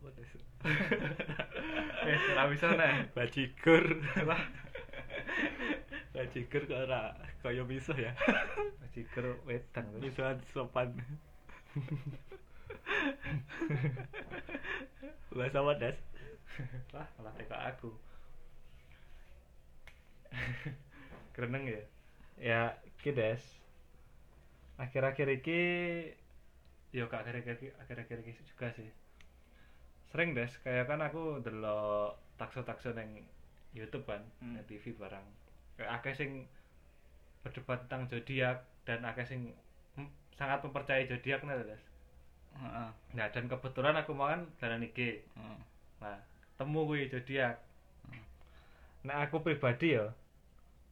Apa des? Eh, ora bisa nek. Bajigur. Bajigur kok ora kaya bisa ya. Bajigur wedang. Misuhan sopan. Bahasa apa des? Lah, malah teko aku. Kereneng ya. Ya, iki Des. Akhir-akhir iki yo gak akhir-akhir akhir-akhir iki juga sih. Sering Des, kayak kan aku delok takso-takso neng YouTube kan, Hmm. neng TV barang. Kayak akeh sing berdebat tentang zodiak dan akeh sing hmm, sangat mempercayai zodiak nih Des. Heeh. Nah, dan kebetulan aku mau kan dalan iki. Heeh. Nah, temu kuwi zodiak. Hmm. Nah, aku pribadi ya.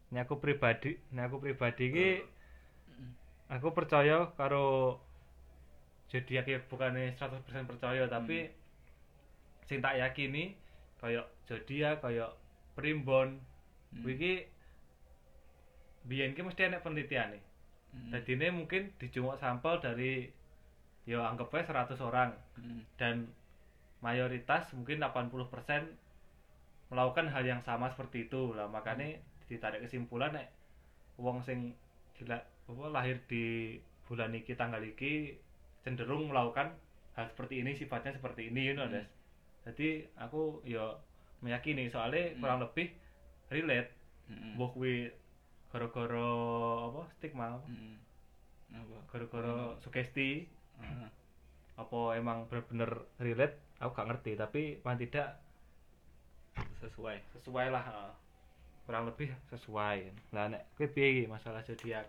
Nah, aku pribadi, nah aku pribadi iki aku percaya karo zodiak ya bukannya 100% percaya tapi sing tak yakini kayak zodiak kayak primbon Hmm. kuwi iki biyen ki mesti enek penelitian nih. Hmm. Jadi ini mungkin dijumuk sampel dari ya anggapnya 100 orang Hmm. dan mayoritas mungkin 80% melakukan hal yang sama seperti itu lah makanya ditarik kesimpulan nek wong sing gila lahir di bulan iki tanggal iki cenderung melakukan hal seperti ini sifatnya seperti ini you know, Hmm. Jadi aku ya meyakini soalnya Hmm. kurang lebih relate Hmm. mbok kuwi gara-gara apa stigma? Hmm. Apa? gara-gara sugesti Heeh. apa emang bener-bener relate aku gak ngerti tapi paling tidak Sesuai. sesuai lah kurang lebih sesuai lah nek kowe piye masalah zodiak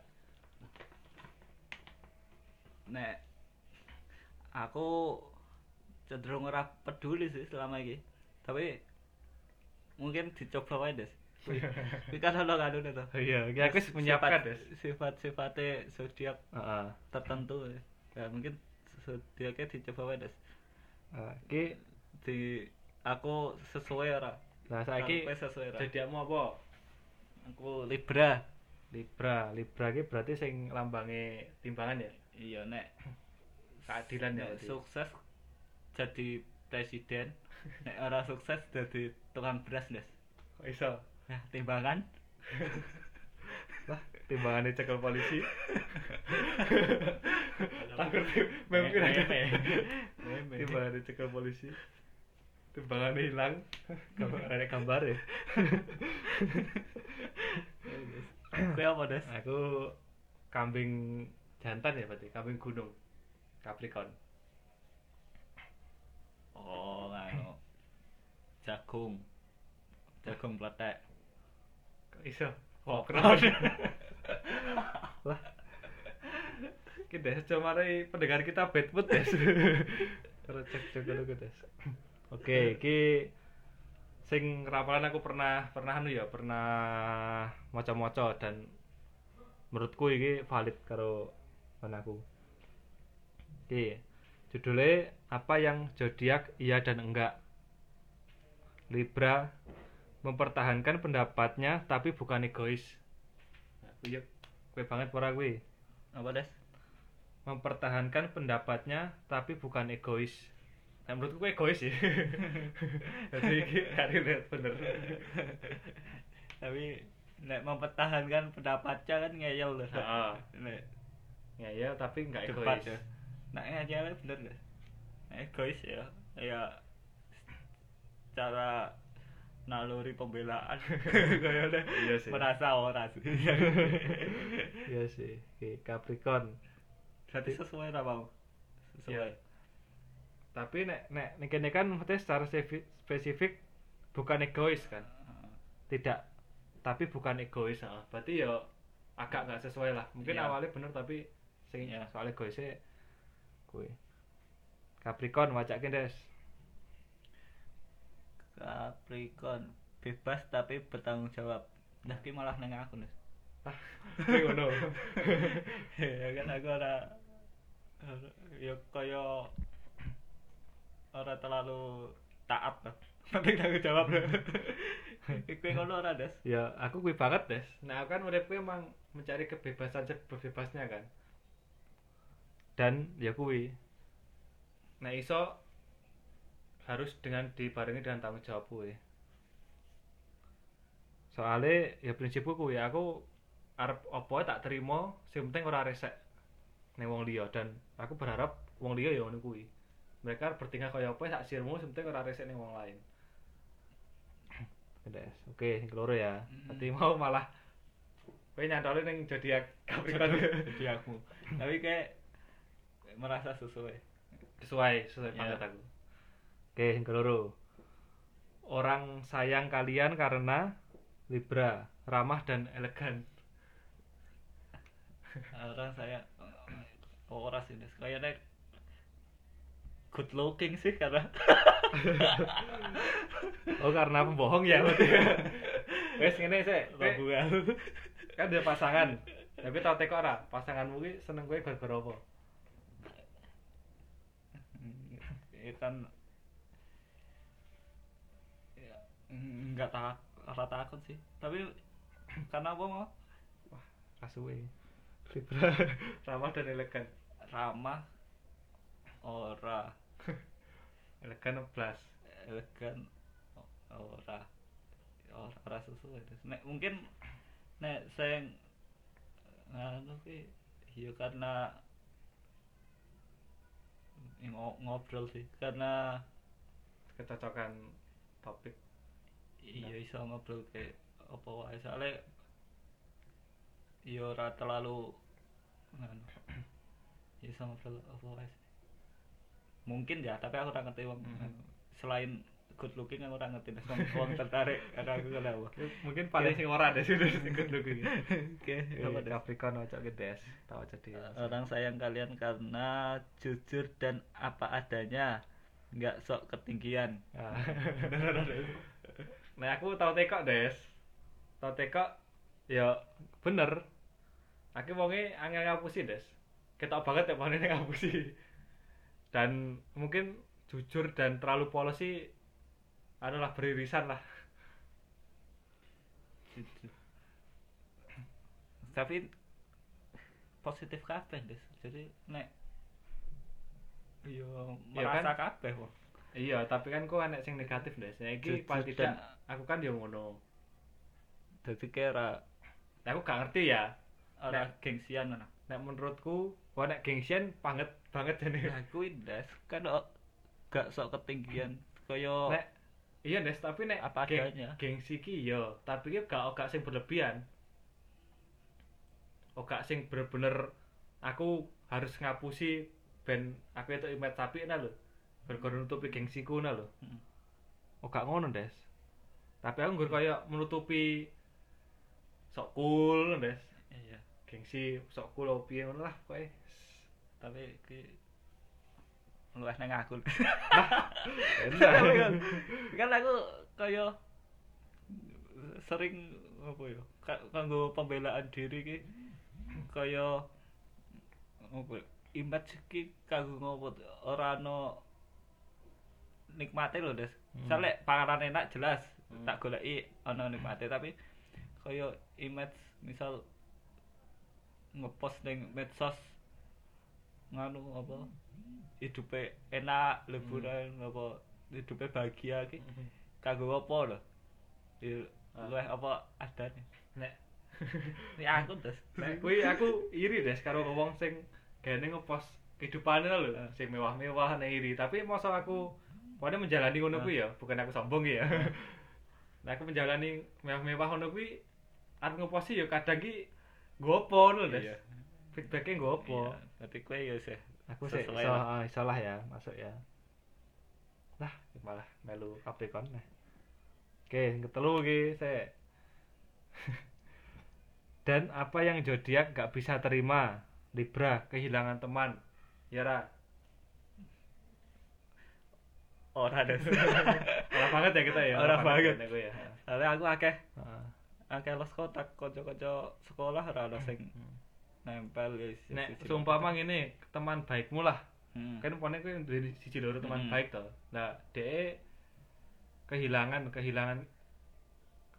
Nek aku cenderung ora peduli sih selama ini. Tapi mungkin dicoba wae, Des. Kuwi kan ono kan to. iya iki aku menyiapkan des. sifat-sifatnya zodiak heeh. tertentu ya. Mungkin zodiaknya dicoba wae des. Nah, iki di aku sesuai ora? Nah saiki zodiakmu apa? Aku libra. Libra. Libra iki berarti sing lambange timbangan ya? Iya nek. Keadilan ya sukses jadi presiden. Nek ora sukses jadi tukang beras des kok iso? Nah timbangan. Lah timbangannya cekel polisi. Takut Meme. timbangannya cekel polisi. Timbangannya hilang. Gambar ada gambar ya? Kowe apa des aku kambing jantan ya berarti. Kambing gunung. Capricorn oh ngano jagung. Jagung pletek kok iso? Oh, keren lah. Kita coba mari pendengar kita bad mood des. Terus cek cek dulu des. Oke iki sing ramalan aku pernah pernah anu ya pernah maca-maca dan menurutku iki valid karo kon aku oke judulnya apa yang zodiak iya dan enggak. Libra mempertahankan pendapatnya tapi bukan egois. Nah, kuwi kue banget para kuwi apa des? Mempertahankan pendapatnya tapi bukan egois. Nah, menurutku gue egois sih. Jadi gak relate bener. Tapi nek mempertahankan pendapatnya kan ngeyel loh Heeh. nek ya ya tapi nggak debat. egois ya nek ngeyel bener gak nek egois ya. Ya cara naluri pembelaan. Kayaknya Iya sih. merasa ora sih. Iya sih. Oke, Capricorn. Berarti sesuai apa mau sesuai. Iya. tapi nek nek nek kene kan maksudnya secara spesifik bukan egois kan? Tidak. Tapi bukan egois ah. berarti ya agak nggak sesuai lah. Mungkin Iya. awalnya bener tapi sing Iya. soal egoisnya kue Capricorn wacakin des. Capricorn bebas tapi bertanggung jawab. Nah ki malah neng aku nih ah. Kuwi ngono. Ya kan aku ora ora- ya kaya ora terlalu taat lah penting tanggung jawab. Iku ngono ora des? Ya aku kuwi banget des. Nah aku kan uripku emang mencari kebebasan sebebasnya kan dan ya kuwi nah iso harus dengan dibarengi dengan tanggung jawab kuwi. Soale ya prinsipku kuwi aku arep apa tak terima, sing penting ora resek ning wong liya dan aku berharap wong liya ya ngono kuwi. Mereka bertingkah kaya apa sak sirmu, sing penting ora resek ning wong lain. Des. Oke, sing keloro ya. Mm. Berarti mau malah kowe nyantole ning jadi Capricorn aku tapi kayak merasa sesuai sesuai sesuai Iya. banget aku. Oke, yang keloro. Orang sayang kalian karena Libra, ramah dan elegan. orang saya oh, ora sih Des. kayaknya good looking sih karena Oh, karena pembohong ya. Wes ngene Rabu Kan dia pasangan. Tapi tau teko ora? Pasanganmu ki seneng kowe gara-gara apa? ya kan ya, nggak tak ora takut sih tapi karena apa mau Rasuwe. Libra, ramah dan elegan. ramah ora Elegan blas. elegan ora ora ora sesuai nek mungkin nek saya nganu ki ya karena ngo- ngobrol sih karena Kecocokan topik. iya iso ngobrol ke apa wae soalnya ya ora terlalu nganu ya iso ngobrol apa wae mungkin ya tapi aku ora ngerti wong Mhm. anu. selain good looking aku ora ngerti nek wong tertarik karena aku kenapa Mungkin paling sing ora deh sudah ikut lagi. oke apa deh? Capricorn ojo gedes. Tahu jadi. orang sayang kalian karena jujur dan apa adanya nggak sok ketinggian Ah. nah aku tau tekok des tau tekok ya bener aku wonge angel ngapusi des ketok banget ya wonge ngapusi dan mungkin jujur dan terlalu polos sih adalah beririsan lah. Tapi positif kabeh Des. jadi nek Iya merasa kan? kabeh wong. Iya tapi kan kok enek sing negatif des. Ya iki Jujur paling tidak aku kan ya ngono. Jadi kira aku gak ngerti ya. Ora gengsian ngono. nek menurutku wah nek gengsian banget banget jane. Nah kuwi Des. Kan gak sok ketinggian. Kaya nek iya des tapi nek Apa geng- adanya. gengsi ki yo tapi ki gak gak sing berlebihan. Gak sing bener-bener aku harus ngapusi ben aku itu image sapi nah lho berkor nutupi gengsiku nah lho. Mm. oh gak ngono des. Tapi aku nggur kaya menutupi sok cool des. Iya. Gengsi sok cool opo ngono lah kowe tapi ki luwes nang aku enak kan aku kaya sering apa ya ka- kanggo pembelaan diri ki kaya apa ya, image ki kanggo ngopo ora ono nikmate lho Des. Hmm. Misale panganan enak jelas Hmm. tak goleki ana nikmate tapi kaya image misal ngepost ning medsos nganu apa hidupe enak liburan apa hidupe bahagia ki kanggo apa lho Ya, Ah. luwih apa adane nek ini aku des Nek kuwi aku iri des karo wong sing gene ngepost kehidupane lho, Ah. sing mewah-mewah nek iri. Tapi masa aku pokoknya menjalani ngono Ah. kuwi ya, bukan aku sombong ya. Nah, aku menjalani mewah-mewah ngono kuwi arep ngepost ya kadang ki gopo lho des. Iya. Feedbacknya gopo. Iya, berarti kowe ya sih Aku sih iso, lah. ah, iso lah ya, masuk ya. Lah, malah melu Capricorn nah. Oke, ketelu iki sik. Dan apa yang zodiak gak bisa terima? Libra, kehilangan teman. Ya ra. ora des Ora banget ya kita ya. Ora banget. ya, aku ya. soalnya aku akeh Heeh. akeh los kontak kanca-kanca sekolah ora ono sing nempel ya siji- Nek siji. seumpama ngene, teman baikmu lah. Hmm. Kan pokoknya kuwi duwe siji loro teman Hmm. baik to. Nah, dhek kehilangan kehilangan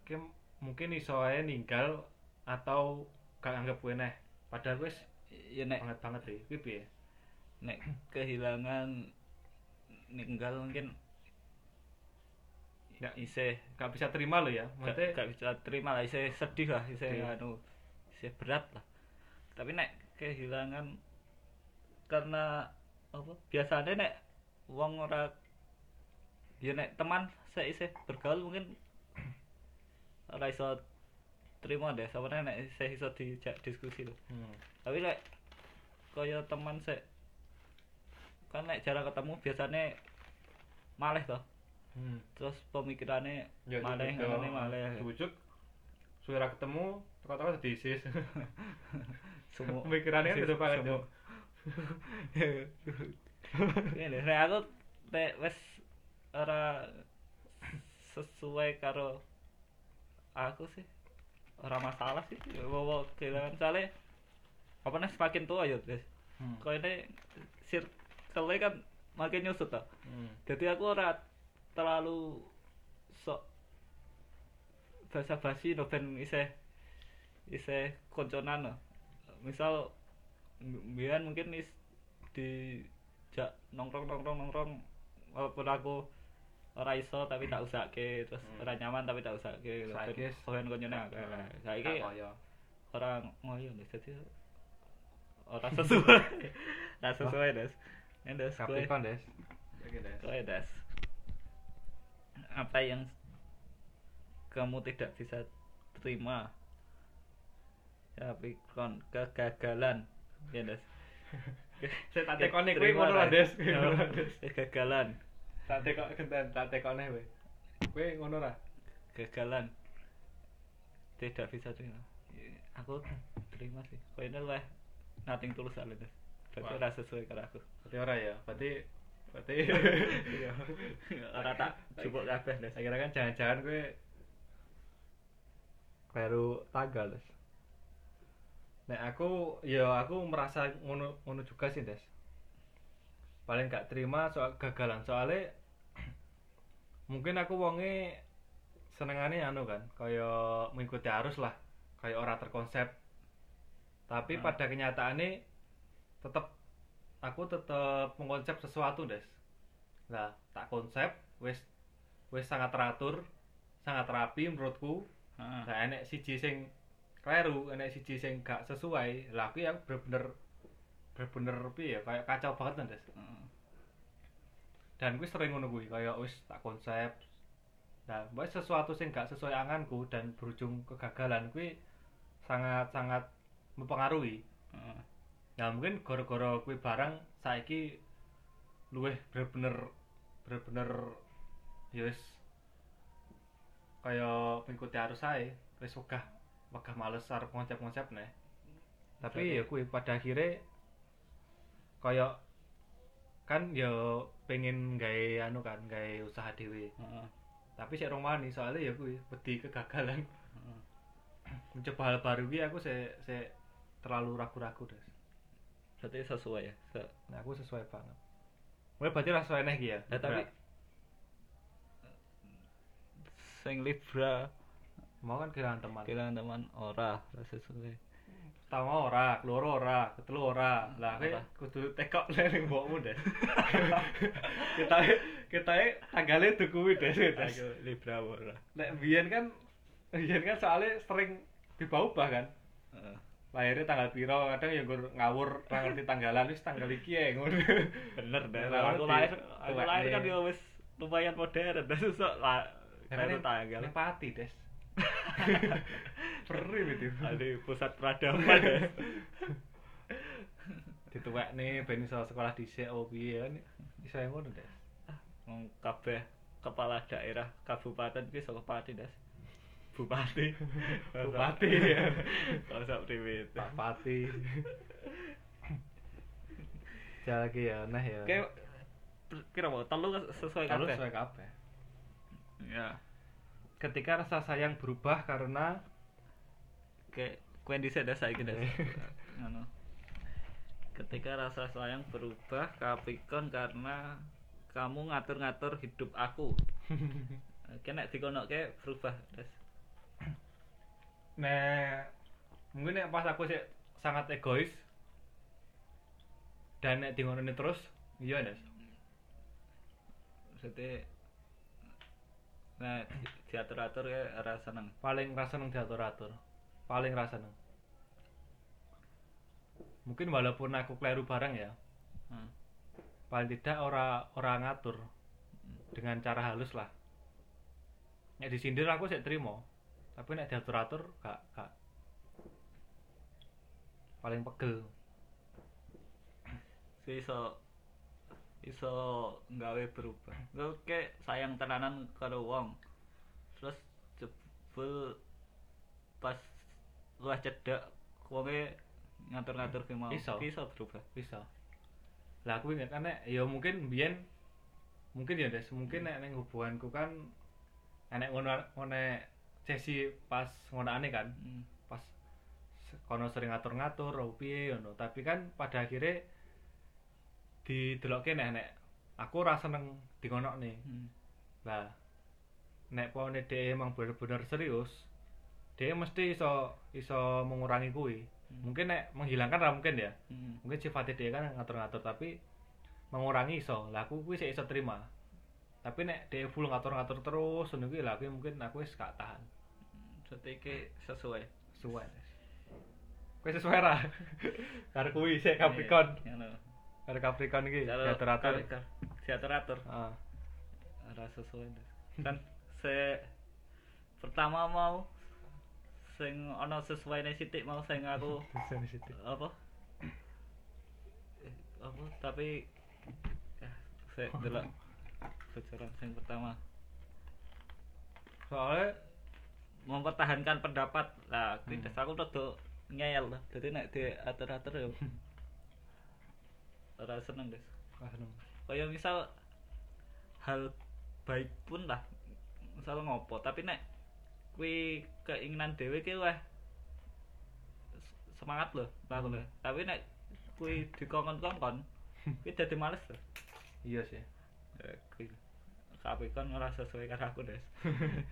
ke mungkin iso ae ninggal atau gak anggap kuwi neh. Padahal wis ya nek banget banget sih. Kuwi piye? nek kehilangan ninggal mungkin Nggak- isih gak bisa terima lo ya gak, maksudnya gak bisa terima lah isih sedih lah isih Iya. anu isih berat lah tapi nek kehilangan karena apa? Biasanya nek wong ora ya nek teman saya isih bergaul mungkin ora iso terima deh. Sebenarnya nek saya iso dijak diskusi lho. Hmm. tapi lek kaya teman sik kan nek jarang ketemu biasanya maleh toh. Hmm. terus pemikirannya Ya, maleh ngene maleh suara ketemu teko-teko jadi isis semua Pemikirannya Sis- beda banget. Ngene, nek aku nek wis ora sesuai karo aku sih ora masalah sih bawa kehilangan soalnya apa nih semakin tua ya guys Hmm. kau ini circle kan makin nyusut toh Hmm. jadi aku ora terlalu basa basi no ben isih isih konconan no. misal mbiyen mungkin is di jak nongkrong nongkrong nongkrong walaupun aku ora iso tapi tak usahake terus Hmm. ora nyaman tapi tak usahake Saiki wis- kowen koncone akeh. saiki ora ngoyo nih jadi ora sesuai. Ora sesuai des. Endes, kowe des. Kowe des. Apa yang kamu tidak bisa terima Capricorn kegagalan ya des Saya tak tekone kuwi Terima ngono lah, lah. Des. Ya, Des. kegagalan Tak tekok genten, tak tekone kowe. Kowe ngono lah. kegagalan tidak bisa terima aku terima sih kau ini lah nothing tulus soalnya des berarti ora sesuai karo aku Berarti ora ya. Berarti berarti ora tak jupuk kabeh des kira kan jangan-jangan kowe baru tanggal, Des. Nek aku ya aku merasa ngono ngono juga sih, Des. Paling gak terima soal gagalan soalnya mungkin aku wonge senengane anu kan, kaya mengikuti arus lah, kaya ora terkonsep. Tapi Hmm. pada kenyataannya tetep aku tetep mengkonsep sesuatu, Des. Nah, tak konsep wis wis sangat teratur, sangat rapi menurutku. Heeh. Nah, enek siji sing kleru, enek siji sing gak sesuai. Lah aku ya bener-bener bener-bener piye ya, kayak kacau banget kan, Des. Heeh. Dan kuwi sering ngono kuwi, kayak wis tak konsep. Nah, mbak sesuatu sing gak sesuai anganku dan berujung kegagalan kuwi sangat-sangat mempengaruhi. Heeh. Nah, mungkin gara-gara kuwi barang saiki luwih bener-bener bener-bener ya wis kaya mengikuti arus ae, wis wegah wegah males arep konsep-konsep nih. Tapi ya kuwi pada akhirnya kaya kan ya pengen gawe anu kan, gawe usaha dhewe. Heeh. Tapi sik rong wani soalnya ya kuwi wedi kegagalan. Heeh. Mencoba hal baru kuwi aku sik sik terlalu ragu-ragu, Des. Berarti sesuai ya. Se- Nah, aku sesuai banget. Mulai berarti rasa iki ya. Ya, tapi sing Libra mau kan kehilangan teman. kehilangan teman ora ora sesuai. Pertama ora, keloro ora, ketelu ora. Lah kowe kudu tekok ning mbokmu, Des. kita kita tanggale tuh kuwi, Des. Des. Aku Libra ora. Nek biyen kan biyen kan soalnya sering diubah kan. Heeh. Lahirnya tanggal piro, kadang ya nggur ngawur ora ngerti tanggalan wis tanggal iki ya ngono. Bener deh. Aku lahir aku lahir kan ya wis lumayan modern dan susah lah. Baru tanggal. Ning pati, Des. Perih itu. Ada pusat peradaban ya. dituwek nih ben iso sekolah dhisik oh piye kan iso ngono Des. Wong kabeh kepala daerah kabupaten ki saka Pati das. Bupati. Bupati, ya. Kalau sak priwit. Pak Pati. Lagi ya nah ya. Kayak kira mau telu sesuai kabeh. sesuai kabeh. Ya. Ketika rasa sayang berubah karena Kayak kuen saiki das. Ngono. Ketika rasa sayang berubah Capricorn karena kamu ngatur-ngatur hidup aku. Kena dikonoke berubah das. nah mungkin nek pas aku sih sangat egois dan nek di ngono terus iya Des. Maksudnya nah di- diatur-atur ya ora seneng. Paling rasa seneng diatur-atur. Paling rasa seneng. Mungkin walaupun aku keliru barang ya Hmm. paling tidak ora ora ngatur dengan cara halus lah. Nek disindir aku sih terima tapi nek diatur-atur gak gak. Paling pegel. Sih iso iso nggawe berubah. Oke sayang tenanan karo wong. Terus jebul pas luah cedek wonge ngatur-ngatur ki mau. Iso. Iso berubah. Bisa lah aku ingat kan nek ya mungkin biyen mungkin ya des mungkin nek ning hubunganku kan enek ngono ngono sesi pas ngonane kan Hmm. pas kono sering ngatur-ngatur oh piye ngono. Tapi kan pada akhirnya didelokke nek nek aku ora seneng dikonokne. Hmm. lah nek pone dhek emang bener-bener serius dia mesti iso iso mengurangi kuwi. Hmm. mungkin nek menghilangkan lah mungkin ya. Hmm. mungkin sifatnya dia kan ngatur-ngatur tapi mengurangi iso. Lah aku kuwi sik iso terima. Tapi nek dia full ngatur-ngatur terus ngono kuwi lah kuwi mungkin aku wis gak tahan. Jadi iki sesuai. Sesuai. Kuwi sesuai ra? Karo kuwi sik Capricorn. Iya, ngono. Karo Capricorn iki Kalau- diatur-atur. Kalau- diatur-atur. Ah. Ora sesuai kan se pertama mau sing ana sesuai sithik mau sing aku apa? Eh, apa? Tapi ya saya delok bocoran sing pertama. Soalnya mempertahankan pendapat. Lah Hmm. hmm. aku rada ngeyel lah. Jadi nek diatur-atur ya ora seneng guys ah, seneng. kaya misal hal baik pun lah misal ngopo tapi nek kuwi keinginan dhewe ki wah semangat loh aku lho. tapi nek kuwi dikongkon-kongkon kuwi dadi males loh iya sih Ya, kuwi tapi kan ora sesuai karo aku des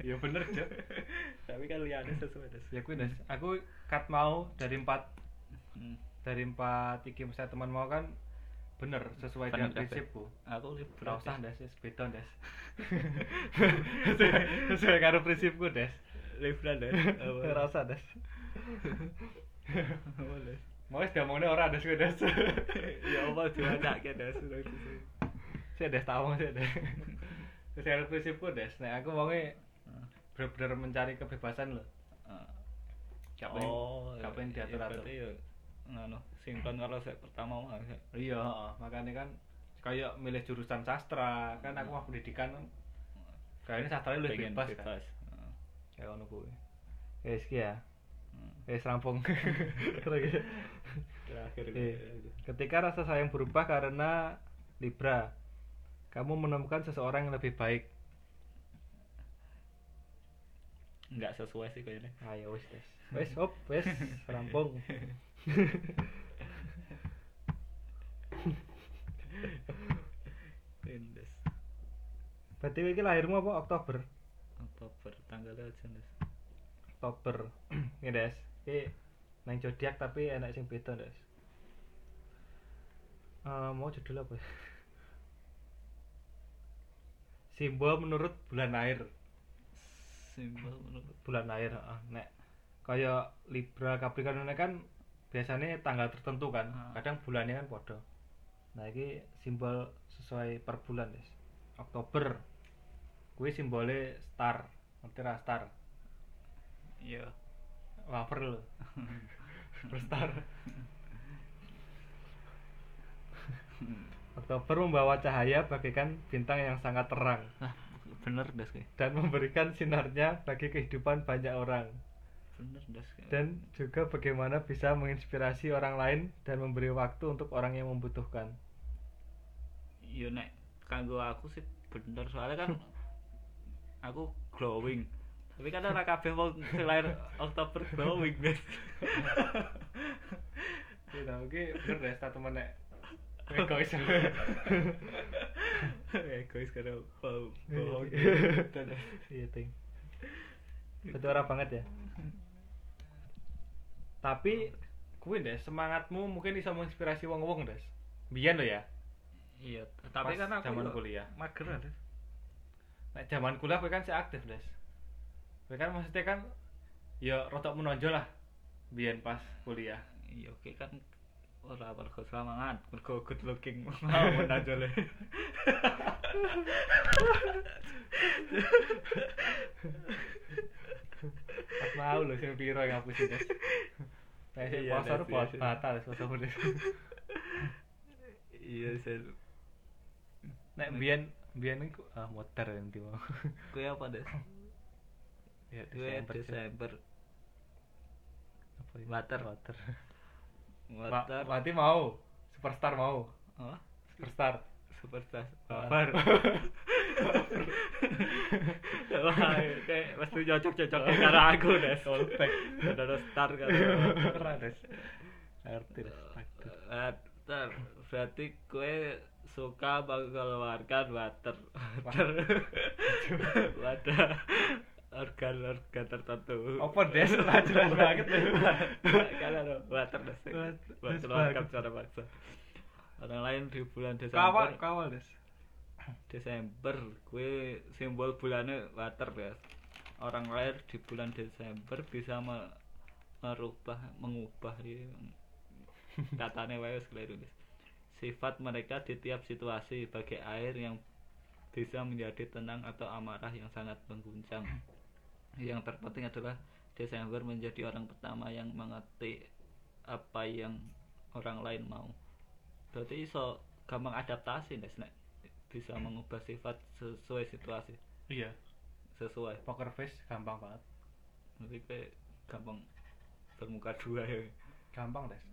iya bener Cok. tapi kan liyane sesuai des ya kuwi Des aku cut mau dari empat hmm. dari empat iki saya teman mau kan bener sesuai dengan prinsipku aku libra usah des, beda des. Sesuai- Sesuai karo prinsipku des. libra des Ora usah des. Mau wis diomongnya ora des kuwi des. ya apa diwacake des Sik des omong sik des. Sesuai karo prinsipku des. Nek aku wonge bener-bener mencari kebebasan loh. Gak pengen, oh gak pengen iya, diatur-atur. ya ngono sinkron karo sek pertama mah. Iya, makanya kan kayak milih jurusan sastra, kan aku mah pendidikan kan kayaknya sastra lebih bebas, kan. bebas Heeh. Kayak ngono kuwi. Wis ki ya. Hmm. Wis rampung. Gitu. terakhir Oke. Ketika rasa sayang berubah karena Libra, kamu menemukan seseorang yang lebih baik. enggak sesuai sih kayaknya Ayo wis, wis. Wis, hop, wis, rampung. Indes Berarti iki lahirmu apa Oktober? Oktober tanggalnya aja Des Oktober. Ini, Des. Iki nang zodiak tapi enak sing beda, Des. Eh, mau judul apa? ya? Simbol menurut bulan air. simbol menurut bulan air heeh. nek kaya Libra Capricorn ini kan biasanya tanggal tertentu kan Ah. kadang bulannya kan podo nah ini simbol sesuai per bulan des Oktober. Kuwi simbolnya star. Ngerti ra star? Iya. Wafer lho. Berstar Oktober membawa cahaya bagaikan bintang yang sangat terang. Nah bener kayak. Dan memberikan sinarnya bagi kehidupan banyak orang bener dan juga bagaimana bisa menginspirasi orang lain dan memberi waktu untuk orang yang membutuhkan. iya nek kanggo aku sih bener. Soalnya kan aku glowing. Tapi kan ora kabeh wong lahir Oktober glowing Des Gitu, oke, bener deh statement nek. Egois. egois karo bau bau Iya, ting. Betul ora banget ya. Tapi kuwi deh semangatmu mungkin bisa menginspirasi wong-wong deh. Biyen lo ya. iya tapi Pas kan aku zaman kuliah. mager Des nek zaman kuliah kan sih aktif des kowe kan maksudnya kan ya rotok menonjol lah biyen pas kuliah iya oke kan ora mergo mergo good looking mau menajole pas mau lho sing piro yang ngapusi des Nek sing Iya, sponsor Des, buat iya, Des. batal sponsor des iya sel nek biyen biyen iku ah motor nanti mau. Kowe apa des? Ya Desember. Desember. Apa ini? Water. water water Ma- Mati mau. Superstar mau. Superstar. Superstar. Wah, kayak mesti cocok-cocok karo aku des. Callback. Ada star karo. Keren, Des. Takdir. Water. Berarti kue suka mengeluarkan water. Water. Water. Organ-organ tertentu. Apa, Des? Ora jelas banget. Kalau ada water des. Water, banget. secara paksa. Orang lain di bulan Desember. Kawal, kawal, Des. Desember. Kue simbol bulannya water ya orang lahir di bulan Desember bisa me- merubah mengubah ya. katanya keliru guys sifat mereka di tiap situasi bagai air yang bisa menjadi tenang atau amarah yang sangat mengguncang. Yang terpenting adalah Desember menjadi orang pertama yang mengerti apa yang orang lain mau. Berarti iso gampang adaptasi nek bisa mengubah sifat sesuai situasi Iya, sesuai poker face gampang banget. jadi kayak gampang bermuka dua ya Gampang, Des.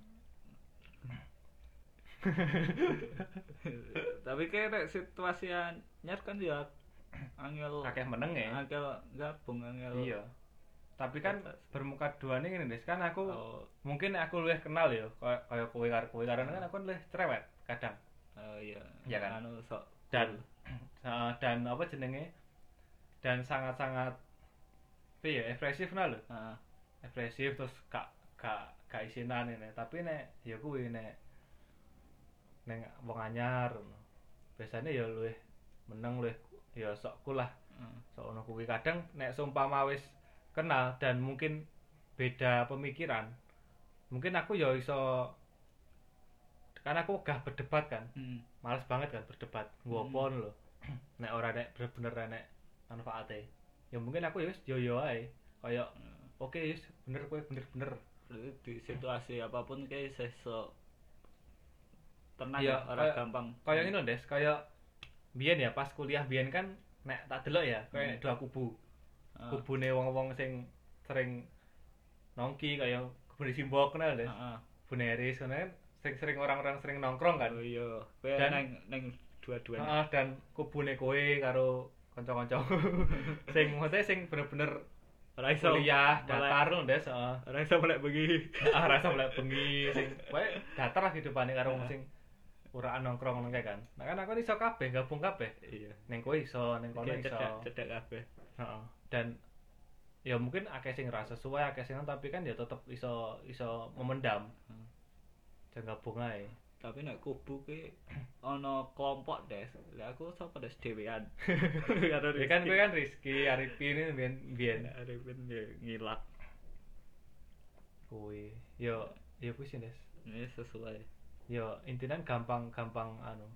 tapi kayak situasi anyar kan ya angel Kakek meneng ya. angel gabung angel Iya. Tapi kan Atas. bermuka dua nih ini. Kan aku oh, mungkin aku luwih kenal ya, kayak kowe karo kowe karena kan aku luwih cerewet kadang. oh iya Iya kan? anu sok Dan eh, dan apa jenenge? Dan sangat-sangat apa ya ekspresif nah lho. Ekspresif terus gak gak gak isinan ini. Tapi nek ya kuwi nek neng wong anyar. Biasanya ya luwih meneng luwih ya sok cool lah. ah. sok ono kuwi kadang nek seumpama wis kenal dan mungkin beda pemikiran mungkin aku ya iso kan aku gak berdebat kan Hmm. Males banget kan berdebat ngopon lho. Nek ora nek bener-bener nek manfaate. Ya mungkin aku ya wis yo yo ae. Kaya oke wis bener kowe bener-bener. Di situasi apa pun kayak seso tenang Iya, ya, orang kayak- gampang. kaya ini loh des kaya biyen ya pas kuliah biyen kan nek tak delok ya kaya Hmm. dua kubu. Ah, kubune wong-wong sing sering nongki kaya kebun simbok kenal deh ah, ah. Buneris kan sering-sering orang-orang sering nongkrong kan? Oh iya. Dan- neng neng dua-duanya? Heeh, dan kubune kowe karo kanca-kanca. Sing maksudnya sing bener-bener ora iso kuliah datar lho des. Heeh. Ora iso melek bengi. Ah rasa mulai bengi sing kowe datar lah hidupane karo wong sing uraan nongkrong ngono kae kan. Nah kan aku iso kabeh gabung kabeh. Iya. Ning kowe iso ning kono iso. cedak cedak kabeh. Heeh. Dan ya mungkin akeh sing rasa sesuai, akeh sing tapi kan ya tetep iso iso memendam. Jangan gabung ae. tapi nek kubu ki ana kelompok des lah aku sapa des dhewean karo Ya kan kowe kan Rizky, Arifin ini biyen biyen Arifin ya ngilak kowe. Yo ya kuwi sih, Des. ini sesuai Yo intinya gampang-gampang anu.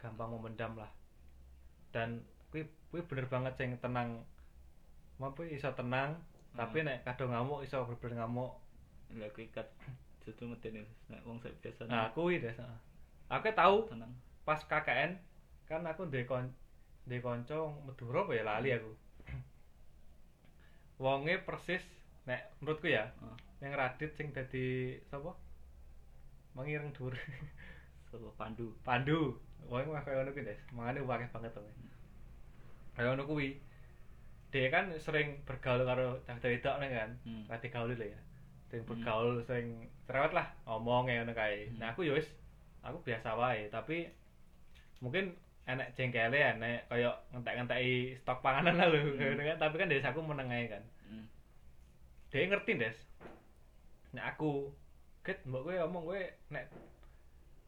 Gampang memendam lah. Dan kuwi kuwi bener banget sing tenang. Mampu iso tenang, tapi Hmm. nek kadang ngamuk iso bener-bener ngamuk. lah kuwi justru medeni nek wong sing biasa Nah, kuwi heeh. Aku tahu tenang pas KKN kan aku ndek kon ndek kanca Madura apa ya lali aku. Wonge persis nek menurutku ya, Ah. yang Radit sing dadi sapa? Mengireng dhuwur. sapa pandu Pandu. Wonge mah kaya ngono kuwi, Des. Mangane akeh banget to. Kaya ngono kuwi. Dia kan sering bergaul karo cah wedok nih kan. Hmm. Gaul lho ya. Hmm. bergaul, sering cerewet lah ngomong kayak ngono kae. Hmm. Nah, aku ya wis aku biasa wae, tapi mungkin enek jengkele enek kaya ngentek-ngenteki stok panganan lah lho Hmm. kan. Tapi kan dari aku meneng ae kan. Hmm. Dia ngerti, Des. Nek aku Ket, mbok kowe ngomong kowe nek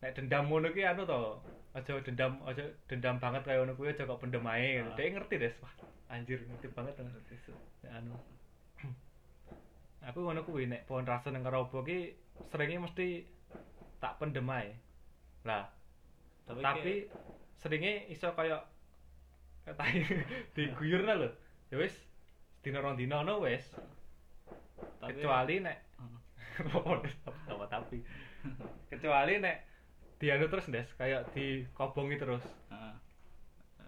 nek dendam ngono ki anu to aja dendam aja dendam banget kayak ngono kuwi aja kok pendem ae Ah. dia ngerti des wah anjir ngerti banget Nek anu aku ngono kuwi nek pohon rasa nang karo ki seringnya mesti tak pendem ae lah tapi, tapi seringnya iso kayak tai diguyur lho ya wis dina rong dina no wis tapi kecuali nek Ah. apa tapi kecuali nek dianu terus des kayak dikobongi terus Ah.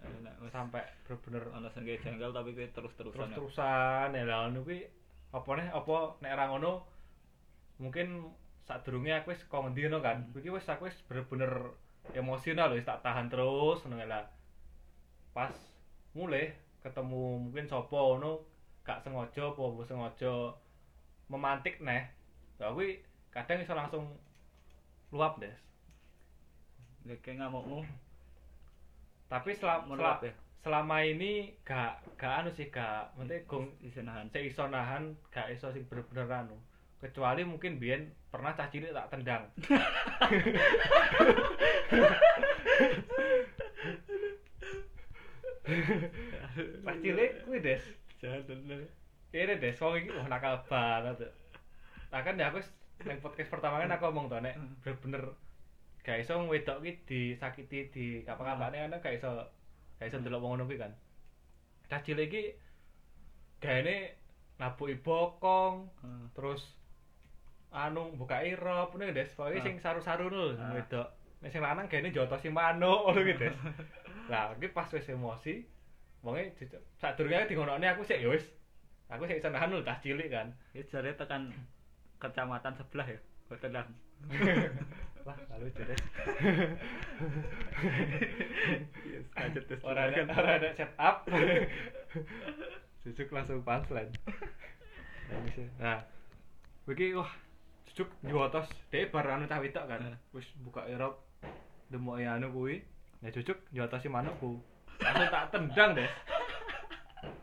Eh, sampai bener-bener ana sing janggal tapi kuwi terus-terusan. ya. terus-terusan ya lah ngono kuwi apa nih? Apa nek ra ngono mungkin sadurunge aku wis kok ngendi ngono kan? Iki wis aku wis bener-bener emosional wis tak tahan terus ngono lah. Pas mulai ketemu mungkin sapa ngono gak sengaja apa sengaja memantik neh. Ya kuwi kadang iso langsung luap des kayak ngamukmu. Tapi selama Meluap ya? Selama ini gak gak anu sih gak maksudnya gong isi nahan. sik iso nahan gak iso sing bener-bener anu kecuali mungkin biyen pernah cah cilik tak tendang cah cilik kuwi des Jahat bener. kene des wong iki wah nakal banget nah kan ya aku nang podcast pertama kan aku ngomong to nek Hmm. bener-bener gak iso wedok ki disakiti di kapan-kapane kan gak iso iso ndelok wong ngono kuwi kan cah cilik iki gaene nabuki bokong Ah. terus anu buka irop ngono Des pokoke Ah. sing saru-saru lho sing Ah. wedok nek sing lanang gene jotosi manuk ngono ki Des lah iki pas wis emosi wonge sadurunge di ngonone aku sik ya wis aku sik iso nahan lho tas cilik kan Ini jare tekan kecamatan sebelah ya. Kok wah lalu Des Yes, lanjut terus. ora ada ora ada set up. Cucuk langsung punchline. Nah iki wah Cucuk nyotos dhewe bar anu cah wedok kan? Eh. wis buka irop demoke anu kuwi. Ya Cucuk nyotosi manukku. Langsung tak tendang deh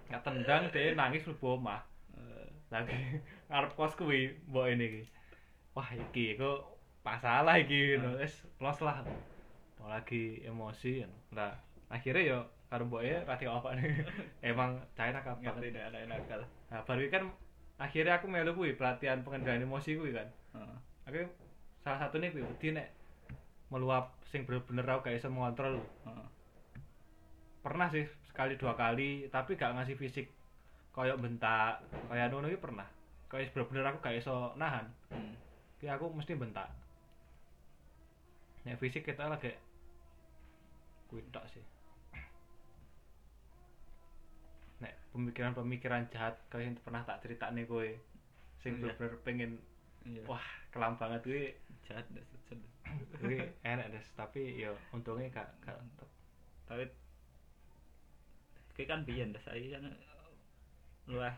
tak tendang dhewe nangis mlebu omah. Eh, lagi ngarep kos kuwi mbok ini wah iki kok masalah iki ngono wis los lah. Mau lagi emosi nah akhirnya yo karo mboke rati apa nih? Emang nakal. Ngerti banget nek anak nakal. nah baru kan akhirnya aku melu kuwi pelatihan pengendalian emosi kuwi kan. Heeh. aku salah satu nih kuwi wedi nek meluap sing bener-bener aku gak iso mengontrol. Heeh. pernah sih sekali dua kali tapi gak ngasih fisik. Kayak bentak kayak anu iki pernah. Kayak bener-bener aku gak iso nahan. Hmm. Ki aku mesti bentak nek fisik kita lagi kuwi tok sih nek pemikiran-pemikiran jahat yang pernah tak ceritane kowe sing Iya. bener-bener pengen Iya. wah kelam banget kuwi jahat sejen. kuwi enak des tapi yo untungnya gak gak Tapi kayak kan biyen dah saya kan luah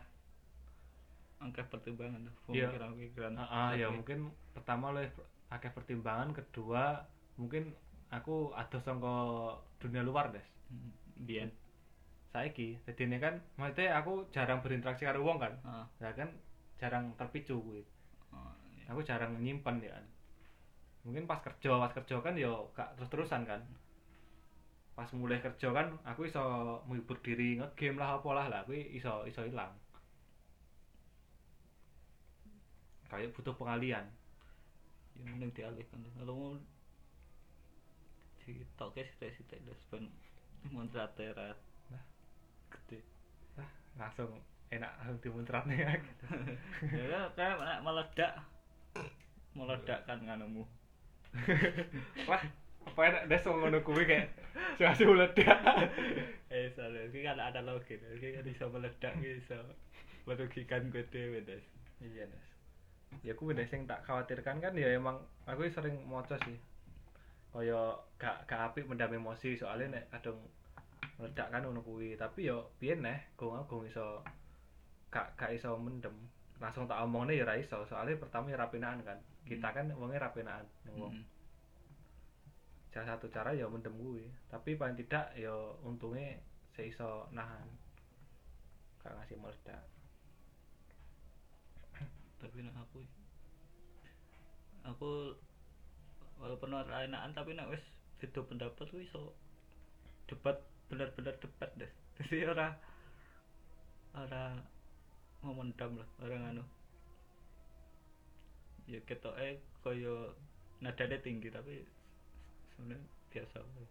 angka pertimbangan Iya. pemikiran-pemikiran. Ah, ah, ya mungkin pertama oleh akeh pertimbangan kedua mungkin aku ada sangka dunia luar des Hmm, biyen. saiki jadi ini kan maksudnya aku jarang berinteraksi karo wong kan Heeh. ya kan jarang terpicu kuwi Oh, iya. aku jarang nyimpen ya kan mungkin pas kerja pas kerja kan yo gak terus terusan kan pas mulai kerja kan aku iso menghibur diri ngegame lah apa lah lah aku iso iso hilang kayak butuh pengalian Ya mending dialihkan. Kalau mau ditoke sithik-sithik terus ben muntrat-terat. Nah. Gede. ah langsung enak langsung dimuntrat nih ya kan kayak meledak. Meledakkan nganumu wah apa enak des ngono kuwi kayak situasi meledak. Eh soalnya ini kan ada login. Ini kan bisa meledak bisa merugikan gue dewe des. Iya des. Ya aku des yang tak khawatirkan kan ya emang aku sering moco sih kaya gak gak apik mendam emosi soalnya nek kadang meledak kan ngono kuwi. Tapi yo piye neh gong aku gong iso gak gak iso mendem. Langsung tak omongne ya ra iso soalnya pertama ya rapenaan kan. Kita kan wonge rapenaan wong. Hmm. salah satu cara ya mendem kuwi. Tapi paling tidak ya untungnya saya iso nahan. Gak ngasih meledak. Tapi nek aku aku walaupun ora enakan tapi nek wis beda pendapat kuwi iso debat bener-bener debat deh. Jadi ora ora memendam lah orang anu ya ketoke kaya nadane tinggi tapi sebenarnya biasa wae.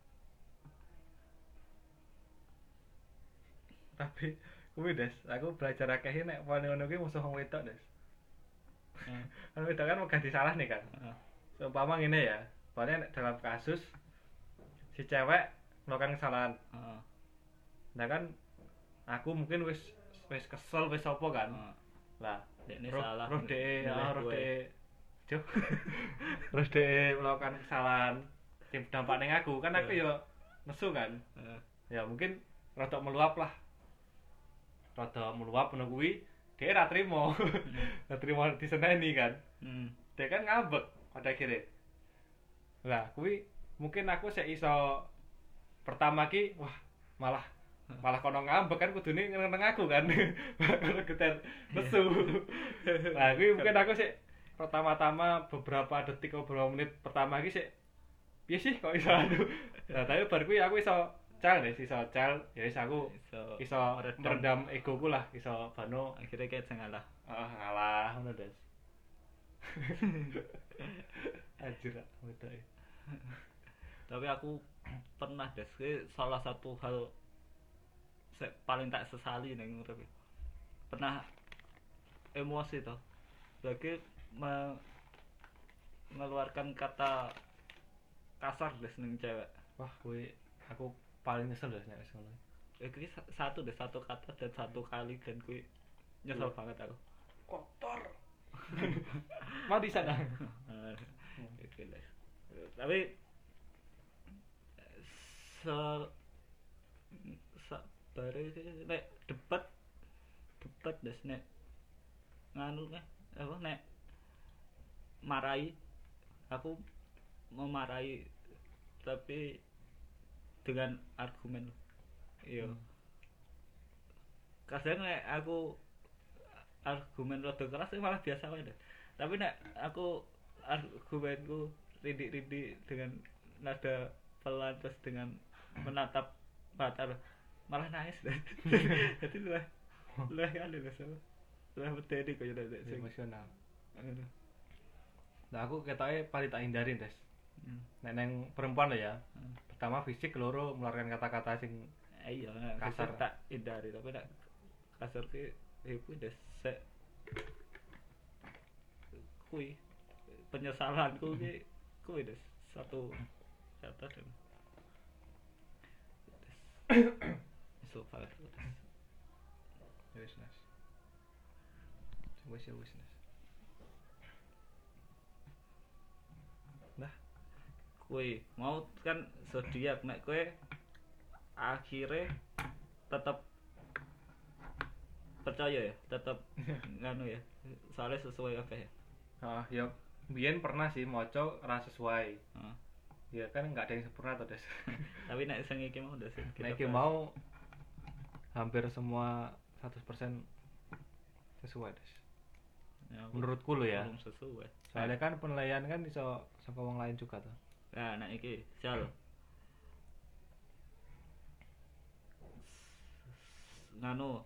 Tapi kuwi des aku belajar akeh nek wani ngono kuwi musuh wong wedok des. Kan wedok kan megah disalah nih kan Seumpama ngene ya nek dalam kasus si cewek melakukan kesalahan Heeh. nah kan aku mungkin wis wis kesel wis apa kan Heeh. lah roh salah, roh de gue. de roh de melakukan kesalahan sing dampak ning aku kan aku Iya. yo nesu kan Heeh. ya mungkin rada meluap lah rada meluap kuwi dia ra trimo ra trimo diseneni kan Hmm. dia kan ngambek pada akhirnya. Lah kuwi mungkin aku sik iso pertama ki wah malah malah kono ngambek kan kudune ngeneng aku kan. Kalau geter nesu nah kuwi mungkin aku sik pertama-tama beberapa detik atau beberapa menit pertama ki sik piye sih kok iso? Anu nah tapi bar kuwi aku iso cal deh iso cal. Ya wis aku iso iso meredam. egoku lah iso bano. Akhirnya kayak ngalah ah ngalah ngono des anjir e. tapi aku pernah deh kuwi salah satu hal se- paling tak sesali ning urip iki. pernah emosi toh. Bagi me- mengeluarkan kata kasar deh ning cewek. Wah kuwi aku paling nyesel des nek wis ngono. Iki sa- satu deh satu kata dan satu kali dan kuwi nyesel banget aku. Kotor mau di sana. Tapi se sabare sih, nek debat debat des nek nganu nek apa nek marai aku memarahi tapi dengan argumen iya Hmm. kadang nek aku argumen rada keras sih malah biasa wae deh. tapi nek aku argumenku rindik-rindik dengan nada pelan terus dengan menatap mata malah nangis deh. jadi lu lu kan lu sama lu medeni kaya nek sing emosional nah aku ketoknya paling tak hindarin des Hmm. nek neng perempuan lo ya Hmm. pertama fisik loro mengeluarkan kata-kata sing Eh, iya nek Kasar. tak hindari tapi nek kasar ki iku des sek kui. Penyesalanku ki kui des satu kata dan so ya wis wis ya wis nah kui. Mau kan zodiak. Nek kowe akhirnya tetap percaya ya tetap nganu ya soalnya sesuai apa ya. Ah ya biyen pernah sih moco ra sesuai. Heeh. ya kan nggak ada yang sempurna tuh des. Tapi nek sing iki mau iki bahas. mau hampir semua 100% sesuai des. Ya, menurutku lo ya. belum sesuai. Soalnya kan penilaian kan bisa sama wong lain juga tuh nah nek iki sal nganu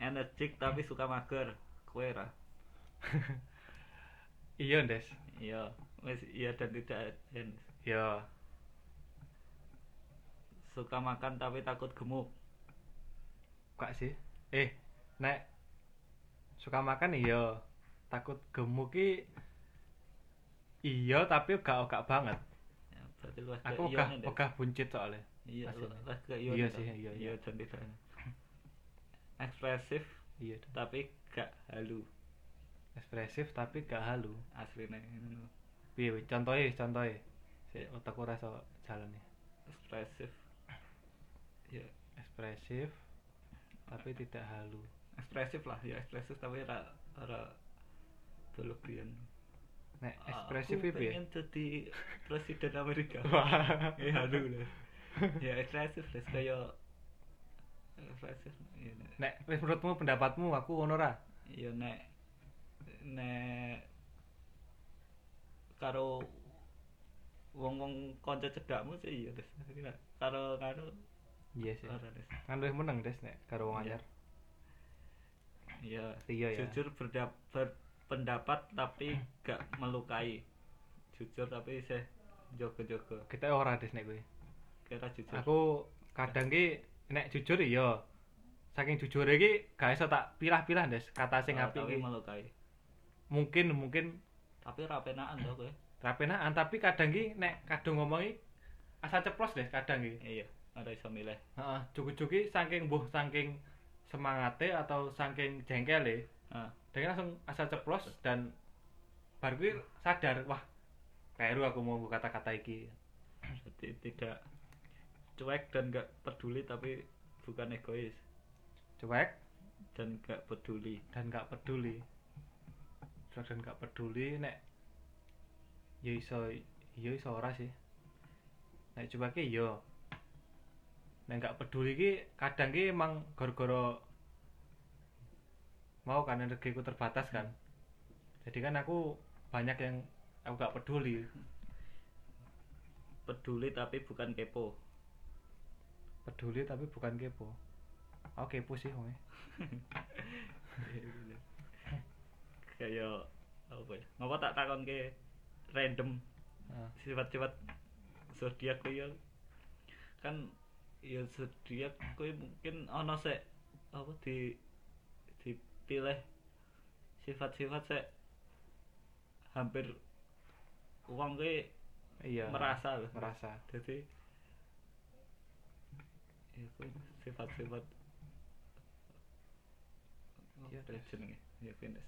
energik tapi suka mager. Kue ra? Iya des. Iya. Wis iya dan tidak dan ya suka makan tapi takut gemuk. Kak sih. Eh nek suka makan iya. Takut gemuk ki iya tapi gak gak banget. Ya, berarti aku iya gak gak buncit soalnya. Iya iya Iya sih, iya, iya. Iya. dan tidak ekspresif iya tapi gak halu. Ekspresif tapi gak halu. Aslinya ngono. piye wi? contohnya contohnya si otakku rasa jalan nih ekspresif. Ya ekspresif tapi tidak halu. Ekspresif lah ya ekspresif tapi ora ora berlebihan nek ekspresif aku itu ya pengen jadi presiden Amerika. Wah. ya aduh lah. Ya ekspresif lah kayak ekspresif ya nek nek menurutmu pendapatmu aku ngono ra ya nek nek karo wong-wong kanca cedakmu sih iya Des. Karo karo Iya sih. Kan luwih meneng Des nek karo wong Iya. anyar. Iya. Iya ya. Jujur berdap berpendapat tapi gak melukai. Jujur tapi isih jogo-jogo. Kita ora Des nek kowe. Kira jujur. Aku kadang ki nek jujur iya. Saking jujur iki gak iso tak pilah-pilah Des kata sing apik iki. melukai. Mungkin mungkin Tapi rapenaan to kowe. rapenaan tapi kadang ki nek kadung ngomongi asal ceplos Des kadang ki. Iya, ora iso milih. Heeh, cukup-cukup saking mbuh saking semangate atau saking jengkele, Ah, dia langsung asal ceplos dan baru sadar, wah, keliru aku mau kata-kata iki. jadi tidak cuek dan gak peduli tapi bukan egois Cuek dan gak peduli. dan gak peduli. Cuek dan gak peduli nek ya iso ya iso ora sih. Nek cuek ki yo. Nek gak peduli ki kadang ki emang gara-gara mau kan energiku terbatas kan. Jadi kan aku banyak yang aku gak peduli. Peduli tapi bukan kepo. Peduli tapi bukan kepo. Aku kepo sih wong. Kayak apa ya? Ngapa tak takon ke random Heeh. sifat-sifat zodiak ya kan ya zodiak kuwi mungkin ana sek apa di dipilih sifat-sifat sek hampir uang kuwi Iya. merasa loh merasa. jadi ya kuwi sifat-sifat Iya, ya jenenge ya Venus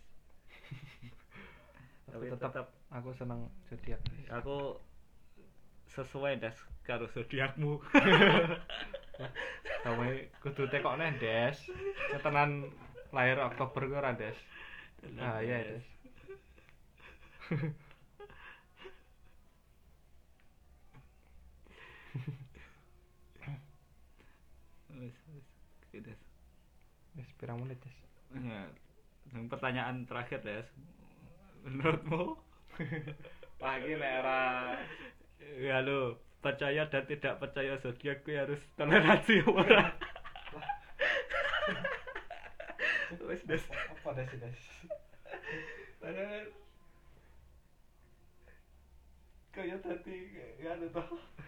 Tapi tetap tetap- aku seneng zodiak. aku sesuai das karo zodiakmu Kamu kudu tekok neh, Des. Ketenan lahir Oktober kuwi ora, Des. Ah, iya, Des. wis wis Oke, Des. Wis pirang menit, Des? Ya, yang pertanyaan terakhir Des. Menurutmu? Pagi nek ora ya lo percaya dan tidak percaya zodiak kuwi harus toleransi ora wis Des. Apa Des, Des? Padahal kaya tadi ya toh